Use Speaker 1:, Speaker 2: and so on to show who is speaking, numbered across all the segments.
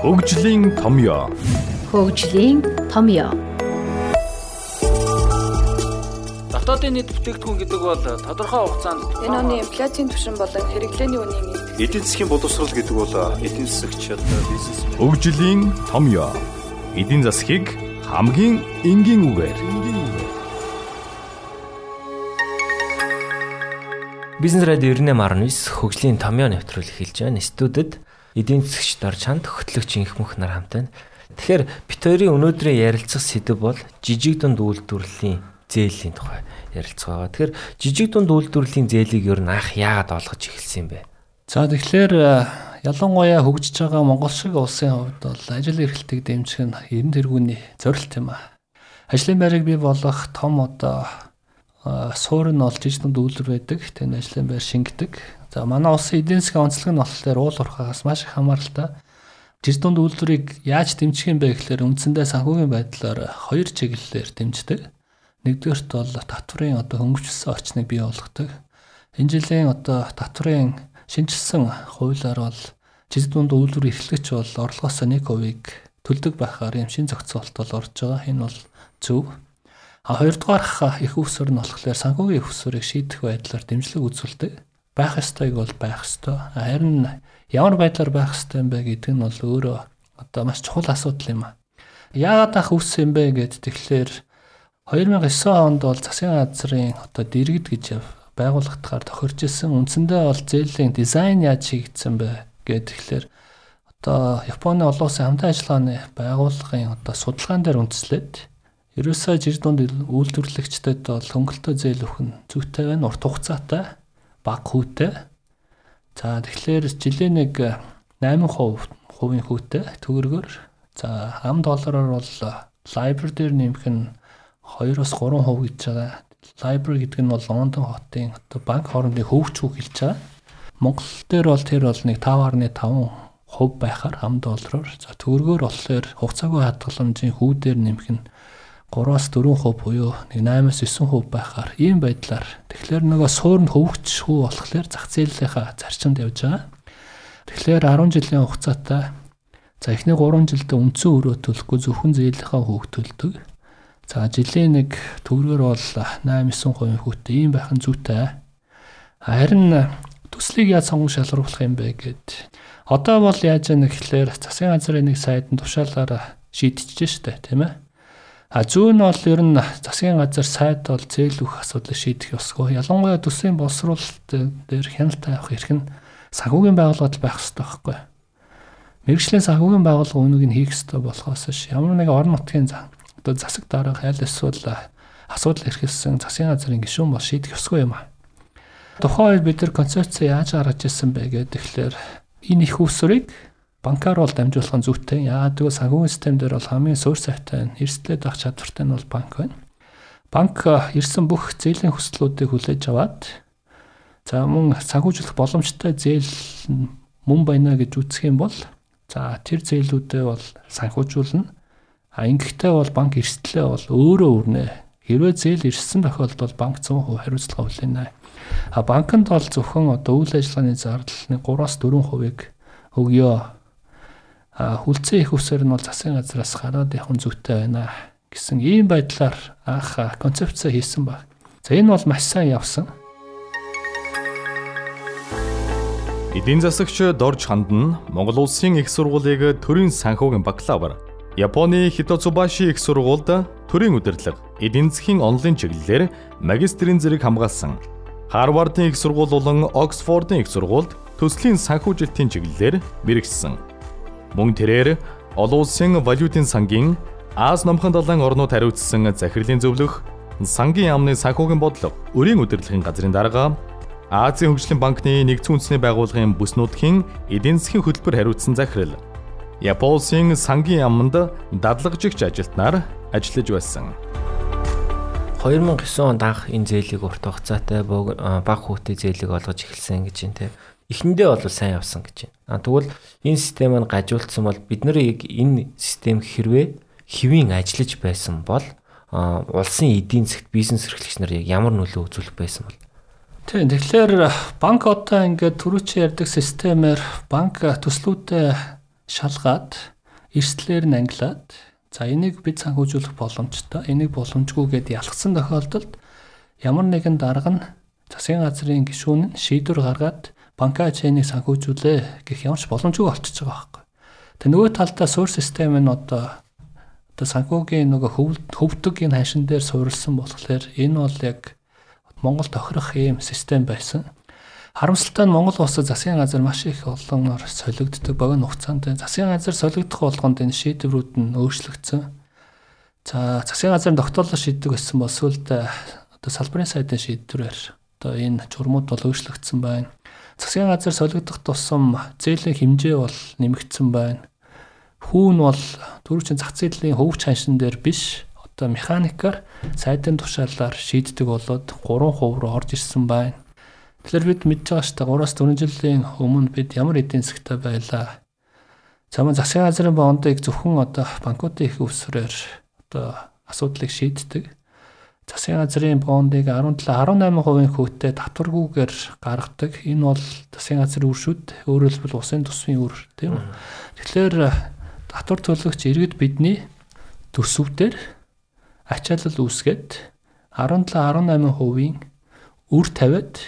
Speaker 1: Хөгжлийн томьёо.
Speaker 2: Хөгжлийн томьёо.
Speaker 3: Дотоодын нийт бүтээгдэхүүн гэдэг бол тодорхой хугацаанд
Speaker 4: энэ оны инфляцийн түвшин болон хэрэглээний үнийн
Speaker 5: эдийн эдийн засгийн боловсрол гэдэг бол эдийн засагч бизнес
Speaker 1: Хөгжлийн томьёо. Эдийн засгийг хамгийн энгийн үгээр
Speaker 6: Бизнес радио 98.9 хөгжлийн томьёо нэвтрүүлэг хэлж байна. Студид эдийн засгч Дор чанд хөтлөгч инх мөх нар хамт байна. Тэгэхээр бит хоёрын өнөөдрийн ярилцах сэдэв бол жижиг дунд үйлдвэрлэлийн зээлийн тухай ярилцах байгаа. Тэгэхээр жижиг дунд үйлдвэрлэлийн зээлийг ер нь анх яагаад олгож эхэлсэн юм бэ?
Speaker 7: За тэгэхээр ялангуяа хөгжиж байгаа Монгол шиг улсын хувьд бол ажил эрхлэлтийг дэмжих нь эрен тэргүүний зорилт юм а. Ажлын байрыг бий болгох том одоо суур нь бол жижигдэн дүүлэр байдаг. Тэнд ажлын байр шингэдэг. За манай улсын эдийн засгийн онцлог нь болохоор уул уурхаагаас маш их хамааралтай. Жижигдэн дүүлэрийг яаж дэмжих юм бэ гэхээр үндсэндээ санхүүгийн байдлаар хоёр чиглэлээр дэмждэг. Нэгдүгээрт бол татврын одоо хөнгөвчлсөн орчныг бий болгодог. Энэ жилийн одоо татврын шинжилсэн хуулиар бол жижигдэн дүүлэр эрхлэгч бол орлогоос 1%-ийг төлдөг байхаар юм шин зохицуулалт бол орж байгаа. Энэ бол зөв. А хоёрдугаарх их усүр нь болохоор санхүүгийн усүрийг шийдэх байдлаар дэмжлэг үзүүлдэг. Байх ёстойг бол байх ёстой. Харин ямар байдлаар байх ёстой юм бэ гэдэг нь бол өөрөө одоо маш чухал асуудал юм а. Яагаад ах үс юм бэ гэд тэгэхээр 2009 онд бол засгийн газрын одоо дэргэд гэж байгууллагатаар тохирж исэн үндсэндээ бол зээлийн дизайн яаж хийгдсэн бэ гэд тэгэхээр одоо Японы олон улсын хамтан ажиллагааны байгууллагын одоо судалгаан дээр үндэслээд Ерөөсөө жир дунд үйлдвэрлэгчдэд бол хөнгөлтөө зээл өгөх нь зүйтэй байна, урт хугацаатай, бага хүүтэй. За тэгэхээр жилийн нэг 8% хувийн хүүтэй төгрөгөөр за ам доллараар бол Library дээр нэмэх нь 2-оос 3% гэж байгаа. Library гэдэг нь бол Лондон хотын банк хоорондын хөвч үг хэлж байгаа. Монгол дээр бол тэр бол нэг 5.5% байхаар ам доллараар за төгрөгөөр болохоор хугацаагүй хадгаламжийн хүүдээр нэмэх нь 3-аас 4% буюу нэг 8-аас 9% байхаар ийм байдлаар тэгэхээр нөгөө суурь нь хөвгч хүү болохоор зах зээлийнхаа зарчимд явж байгаа. Тэгэхээр 10 жилийн хугацаатай за эхний 3 жилдээ үндсэн өрөө төлөхгүй зөвхөн зээлийнхаа хөвг төлдөг. За жилийн нэг төгрөгөр бол 8-9% хүүтэй ийм байх нь зүйтэй. Харин төслийг яаж сонгон шалгаруулах юм бэ гэд одоо бол яаж яах гэхээр засгийн газрын нэг сайдын тушаалаараа шийдчихэж штэ тийм ээ А зүүн нь бол ер нь засгийн газар сайд бол зээл өгөх асуудлыг шийдэх ёсгүй. Ялангуяа төсвийн боловсруулалт дээр хяналт авах эрх нь санхүүгийн байгууллагад байх ёстой байхгүй. Мэргэжлийн санхүүгийн байгууллага үүнийг нь хийх ёстой болохоос ш ямар нэг орон нутгийн одоо засаг дарга аль эсвэл асуудал эрхэлсэн засгийн газрын гишүүн бол шийдэх ёсгүй юм а. Тухайн үед бид нар концепц яаж гаргаж ирсэн бэ гэдэг тэгэхээр энэ их усрыг банкар бол дамжуулах нь зүйтэй. Яагаад гэвэл санхүүгийн систем дээр бол хамгийн суурь сайтай эрсдлээд авах чадвартай нь бол банк байна. Банк ирсэн бүх зээлийн хүслүүдийг хүлээж аваад за мөн санхүүжүүлэх боломжтой зээл мөн байна гэж үзэх юм бол за тэр зээлүүдээ бол санхүүжүүлнэ. А ингэхдээ бол банк эрсдлээ бол өөрөө өрнө. Хэрвээ зээл ирсэн тохиолдолд банк 100% хариуцлага хүлээнэ. А банкнд бол зөвхөн одоо үйл ажиллагааны зардал 3-аас 4%-ийг өгөө хүлцэн их усээр нь бол засгийн газраас гараад явах зүйтэй байна гэсэн ийм байдлаар анх концепц хийсэн баг. За энэ бол маш сайн явсан.
Speaker 1: Эдийн засагч Дорж Ханд нь Монгол улсын их сургуулийг төрийн санхүүгийн бакалавр, Японы Хитоцубаши их сургуульд төрийн удирдлага, эдийн засгийн онлайн чиглэлээр магистрийн зэрэг хамгаалсан. Харвардын их сургууль болон Оксфордын их сургуульд төслийн санхүүжилтийн чиглэлээр мэрэгсэн. Мөн тэрээр олон улсын валютын сангийн Аз номхон далайн орнууд хариуцсан захирлын зөвлөх сангийн яамны санхүүгийн бодлого, өрийн удирдлагын газрын дарга Азийн хөгжлийн банкны нэгдсэн үндэсний байгууллагын бүс нутгийн эдийн засгийн хөтөлбөр хариуцсан захирал Японсын сангийн яамд дадлагжигч ажилтнаар ажиллаж байсан.
Speaker 6: 2009 онд анх энэ зээлийг урт хугацаатай баг хүүтэй зээлийг олгож эхэлсэн гэж юм те. Эхэндээ бол сайн явсан гэж байна. А тэгвэл энэ систем нь гажуулсан бол бид нар яг энэ систем хэрвээ хэвийн ажиллаж байсан бол улсын эдийн засгт бизнес эрхлэгч нар ямар нөлөө үзүүлэх байсан бол
Speaker 7: Тийм тэгэхээр банк одоо ингээд түрүүчийн ярьдаг системээр банк төслүүдээ шалгаад эрсдлээр нь ангилаад за энийг бид санхүүжүүлэх боломжтой. Энийг боломжгүй гэдээ ялгсан тохиолдолд ямар нэгэн дарга нь засгийн газрын гишүүн нь шийдвэр гаргаад банк ачааныг санхүүжүүлээ гэх ямарч боломжгүй болчихж байгаа байхгүй. Тэгээ нөгөө талдаа суурь систем нь одоо одоо санхүүгийн нөгөө хөвдөг энэ ханшин дээр суурилсан болохоор энэ бол яг Монгол тохирох ийм систем байсан. Харамсалтай нь Монгол улсад засгийн газар маш их олонор солигддог богино хугацаанд засгийн газар солигдох болгонд энэ шийдвэрүүд нь өөрчлөгдсөн. За засгийн газрын тогтоолоо шийддэг байсан бол сүлд одоо салбарын сайдын шийдвэрээр одоо энэ журмууд бол өөрчлөгдсөн байна. Засгийн газар солигдох тусам зээлийн хэмжээ бол нэмэгдсэн байна хүүн бол түрүүчийн зах зээлийн хөвгч ханшин дээр биш одоо механикаар сайдын тушаалаар шийддэг болоод 3% руу орж ирсэн байна. Тэгэхээр бид мэдж байгаа шүү дээ 3-аас 4 жилийн өмнө бид ямар эдийн засгтай байлаа. Цамын засгийн газрын бондыг зөвхөн одоо банкуудын их өвсрээр одоо асуудлыг шийддэг. Засгийн газрын бондыг 17 18% хүүтэй татваргүйгээр гаргадаг. Энэ бол засгийн газрын үр шүд өөрөөр хэлбэл усын тусмын үр тийм үү. Тэгэхээр татвар төлөгч иргэд бидний төсөвдөр ачаалал үүсгээд 17-18%-ийн үр тавиад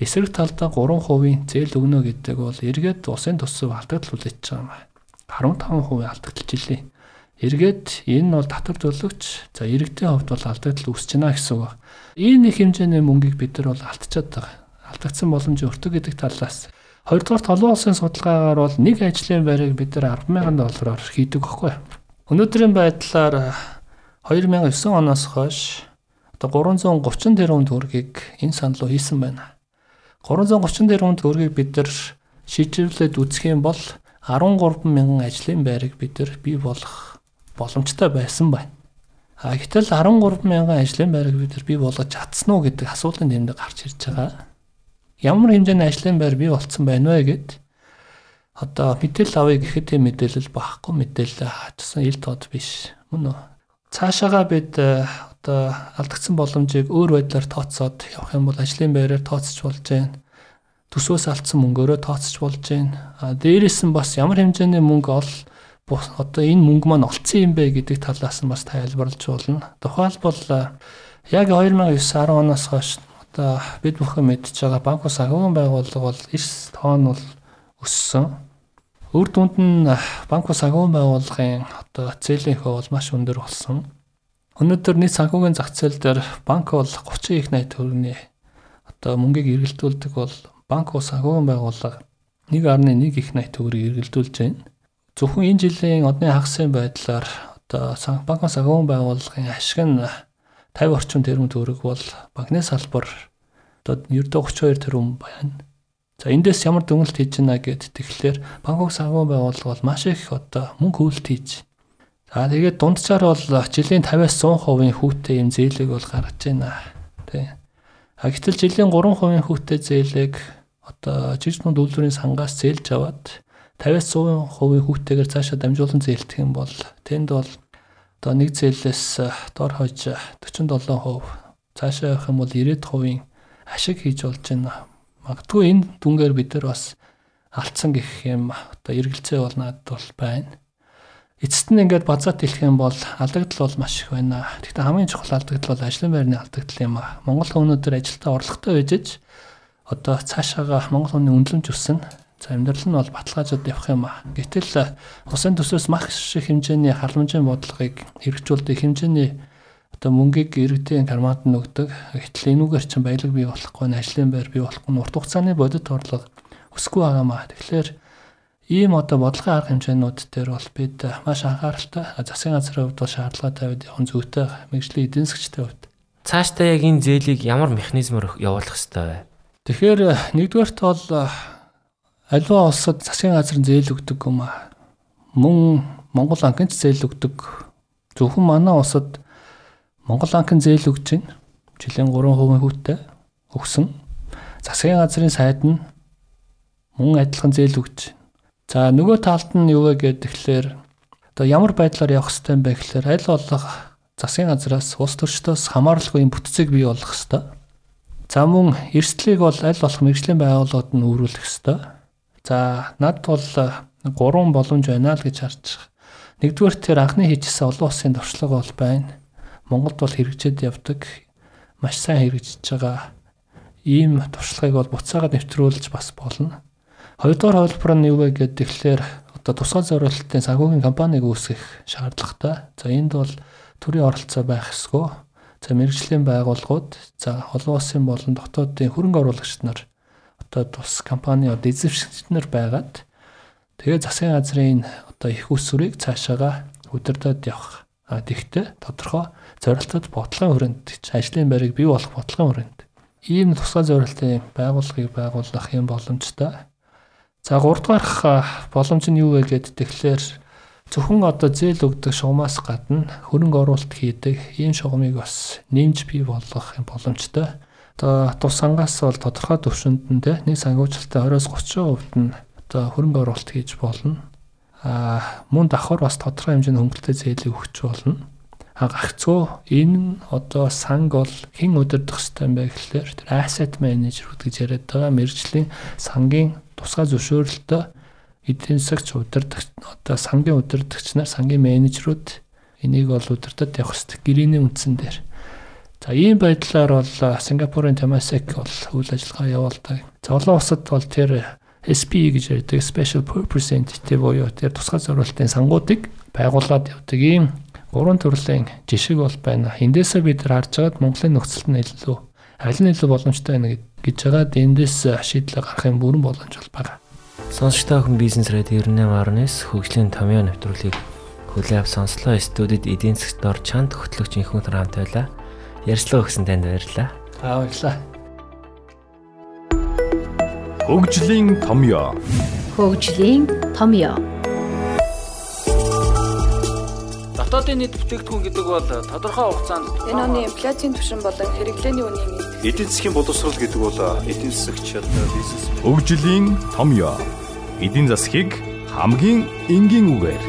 Speaker 7: эсрэг талдаа 3%-ийн зээл өгнө гэдэг бол эргээд усын төсөв алдагдал үлээж байгаа юм. 15% алдагдalж илээ. Эргээд энэ бол татвар төлөгч за иргэдийн хувьд бол алдагдал үүсэж байна гэсэн үг. Энэ их хэмжээний мөнгийг бид нар бол алдчихад байгаа. Алдагдсан боломж өртөг гэдэг талаас Хоёрдугаар толгойн улсын судалгаагаар бол нэг ажлын байрыг бид нар 100000 доллараар хийдэг байхгүй. Өнөөдрийн байдлаар 2009 оноос хойш одоо 330 тэрбум төгрөгийг энэ санал руу хийсэн байна. 330 тэрбум төгрөгийг бид нар шийдвэрлээд үзэх юм бол 13 мянган ажлын байрыг бид нар бий болгох боломжтой байсан байна. А гэтэл 13 мянган ажлын байрыг бид нар бий болгож чадсан уу гэдэг асуултын тэмдэг гарч ирж байгаа. Ямар хэмжээний ажлын байр бий болцсон байна вэ гэд? Одоо мэдээлэл авъя гэхэд мэдээлэл багхгүй. Мэдээлэл хаачсан ил тод биш. Мөн үү? Цаашаага бид э, одоо алдагдсан боломжийг өөр байдлаар тооцоод явах юм бол ажлын байраар тооцож болж байна төсвөөс алдсан мөнгөөрөө тооцож болж байна а дээрээс нь бас ямар хэмжээний мөнгө ол одоо энэ мөнгө маань олцсон юм бэ гэдэг талаас нь бас тайлбарлаж болно тухайлбал яг 2009 10 оноос хойш Одоо бид бүхэн мэдж байгаа банк ус агуун байгууллага бол 9 тоон бол өссөн. Өөр дүнд нь банк ус агуун байгууллагын одоо зээлийн хөө бол маш өндөр болсон. Өнөөдөр нийт санхүүгийн зах зээл дээр банк бол 30 их найт төгрөгийн одоо мөнгийг эргэлдүүлдэг бол банк ус агуун байгууллага 1.1 их найт төгрөгийг эргэлдүүлж байна. Зөвхөн энэ жилийн одны хагасын байдлаар одоо банк ус агуун байгууллагын ашиг нь 50 орчим тэрбум төгрөг бол банкны салбар одоо ердөө 32 тэрбум байна. За эндээс ямар дүнэлт хийж байна гэд тэгэхээр банк санхүү байгууллага бол маш их одоо мөнгө хөвөлт хийж. За тэгээд дунджаар бол жилийн 50-аас 100% хүүтэй юм зээлэг бол гаргаж байна. Тэ. А гэтэл жилийн 3% хүүтэй зээлэг одоо жижигхэн үйлдвэрийн сангаас зээлж аваад 50-аас 100% хүүтэйгээр цаашаа дамжуулан зээлдэх юм бол тэнд бол Одоо нэг зээлээс э, дор хойж 47%, цаашаа явах юм бол 90% ашиг хийж болж байна. Магадгүй энэ дүнгээр бид нар бас алдсан гэх юм одоо эргэлзээ бол надад бол байна. Эцэст нь ингээд базаат хэлэх юм бол алдагдал бол маш их байна. Гэхдээ хамгийн чухал алдагдал бол ажлын байрны алдагдал юм а. Монгол хүн өнөөдөр ажилдаа орлоготой байж одоо цаашаага Монгол хүний үнэлэмж өссөн За амьдрал нь бол баталгаажууд явах юм аа. Гэтэл усын төсөөс маш их хэмжээний халамжийн бодлогыг хэрэгжүүлдэг хэмжээний одоо мөнгийг иргэдийн карманд нь өгдөг. Гэтэл энүүгээр чинь баялаг бий болохгүй, ажлын байр бий болохгүй, урт хугацааны бодит орлого өсөхгүй байгаа маа. Тэгэхээр ийм одоо бодлогын арга хэмжээнүүд дээр бол бид маш анхааралтай засгийн газрын хувьд бол шаардлага тавиад явах зүйтэй мэрэгжлийн эдийн засгчтай хувьд.
Speaker 6: Цаашдаа яг энэ зээлийг ямар механизмаар явуулах ёстой вэ?
Speaker 7: Тэгэхээр нэгдүгээрт бол Аливаа улсад засгийн газрын зээл өгдөг юм аа. Мөн Монгол банкнд зээл өгдөг. Зөвхөн манай улсад Монгол банкнд зээл өгч байна. Жилийн 3% хүүтэй өгсөн. Засгийн газрын сайд нь мөн адилхан зээл өгч байна. За нөгөө талд нь юу вэ гэхээр одоо ямар байдлаар явах хэрэгтэй юм бэ гэхээр аль болох засгийн газраас улс төрчдөөс хамааралгүй бүтцийг бий болгох хэрэгтэй. За мөн эрсдлийг бол аль болох мэрэгжлийн байгууллагууд нь үүрүүлэх хэрэгтэй. За над бол гурван боломж байна л гэж харж байгаа. Нэгдүгээр тэр анхны хийжсэн олон улсын туршлага бол байна. Монголд бол хэрэгжээд явдаг маш сайн хэрэгжиж байгаа ийм туршлагыг бол буцаагаад нэвтрүүлж бас болно. Хоёрдугаар хөлбөр нь юу вэ гэдэг тэгэхээр одоо тусгай зориулалтын санхүүгийн компанийг үүсгэх шаардлагатай. За энд бол төрийн оролцоо байх ёсгүй. За мэрэгжлийн байгууллагууд, за олон улсын болон дотоодын хөрөнгө оруулагч нар одоо тус компани одоо эзэмшигчнэр байгаад тэгээ засгийн газрын одоо их усүрийг цаашаага удирдах явах. А тэгтээ тодорхой зорилтод бодлогын хүрээнд ажлын байрыг бий болох бодлогын хүрээнд ийм тусгай зорилтын байгууллагыг байгуулах юм боломжтой. За 3 дахь боломж нь юу вэ гэдэг тэгэхээр зөвхөн одоо зээл өгдөг шугамаас гадна хөрөнгө оруулалт хийдэг ийм шугамыг бас нэмж бий болгох юм боломжтой. Одоо тус сангаас бол тодорхой төвшөнд нь те нэг сангуучлалтаа 20-30% нь одоо хөрөнгө оруулалт хийж болно. Аа мөн давхар бас тодорхой хэмжээний хөнгөлөлтөй зээлийг өгч болно. А гагцгүй энэ одоо санг бол хэн удирдах ёстой юм бэ гэхлээр тэр asset manager гэж яриад байгаа мэрэгжлийн сангийн тусгай зөвшөөрөлтөй эдийн засагч удирдах одоо сангийн удирдагч нар сангийн менежерүүд энийг бол удирдах явах хэрэгтэй гэрээний үндсэн дээр. За ийм байдлаар бол Сингапурын Temasek бол үйл ажиллагаа явуулдаг. За олон улсад бол тэр SPE гэж ярьдаг Special Purpose Entity буюу тэр тусгай зориулалтын сангуудыг байгуулад явдаг ийм гурван төрлийн жишг бол байна. Эндээсээ бид нар харж байгаад Монголын нөхцөлд нь илүү аль нь илүү боломжтой байна гэж байгаад эндээс шийдлээ гаргах юм бүрэн боломж бол байгаа.
Speaker 6: Сонсогчтой охин бизнес радио 98.9 хөгжлийн томьёо нэвтрүүлгийг хүлээв сонслоо. Студид эдийн засгт дор чанд хөтлөгч төр хамт байлаа. Ярьцлага өгсөн танд баярлалаа.
Speaker 7: Аа баярлалаа.
Speaker 1: Хөгжлийн томьёо.
Speaker 2: хөгжлийн томьёо.
Speaker 3: Дотоодын нийт бүтээгдэхүүн гэдэг бол тодорхой хугацаанд
Speaker 4: Энэ оны инфляцийн түвшин болон хэрэглээний үнийн
Speaker 5: Эдийн засгийн боловсрол гэдэг бол эдийн засагчид бизнес
Speaker 1: Хөгжлийн томьёо. Эдийн засгийг хамгийн энгийн үгээр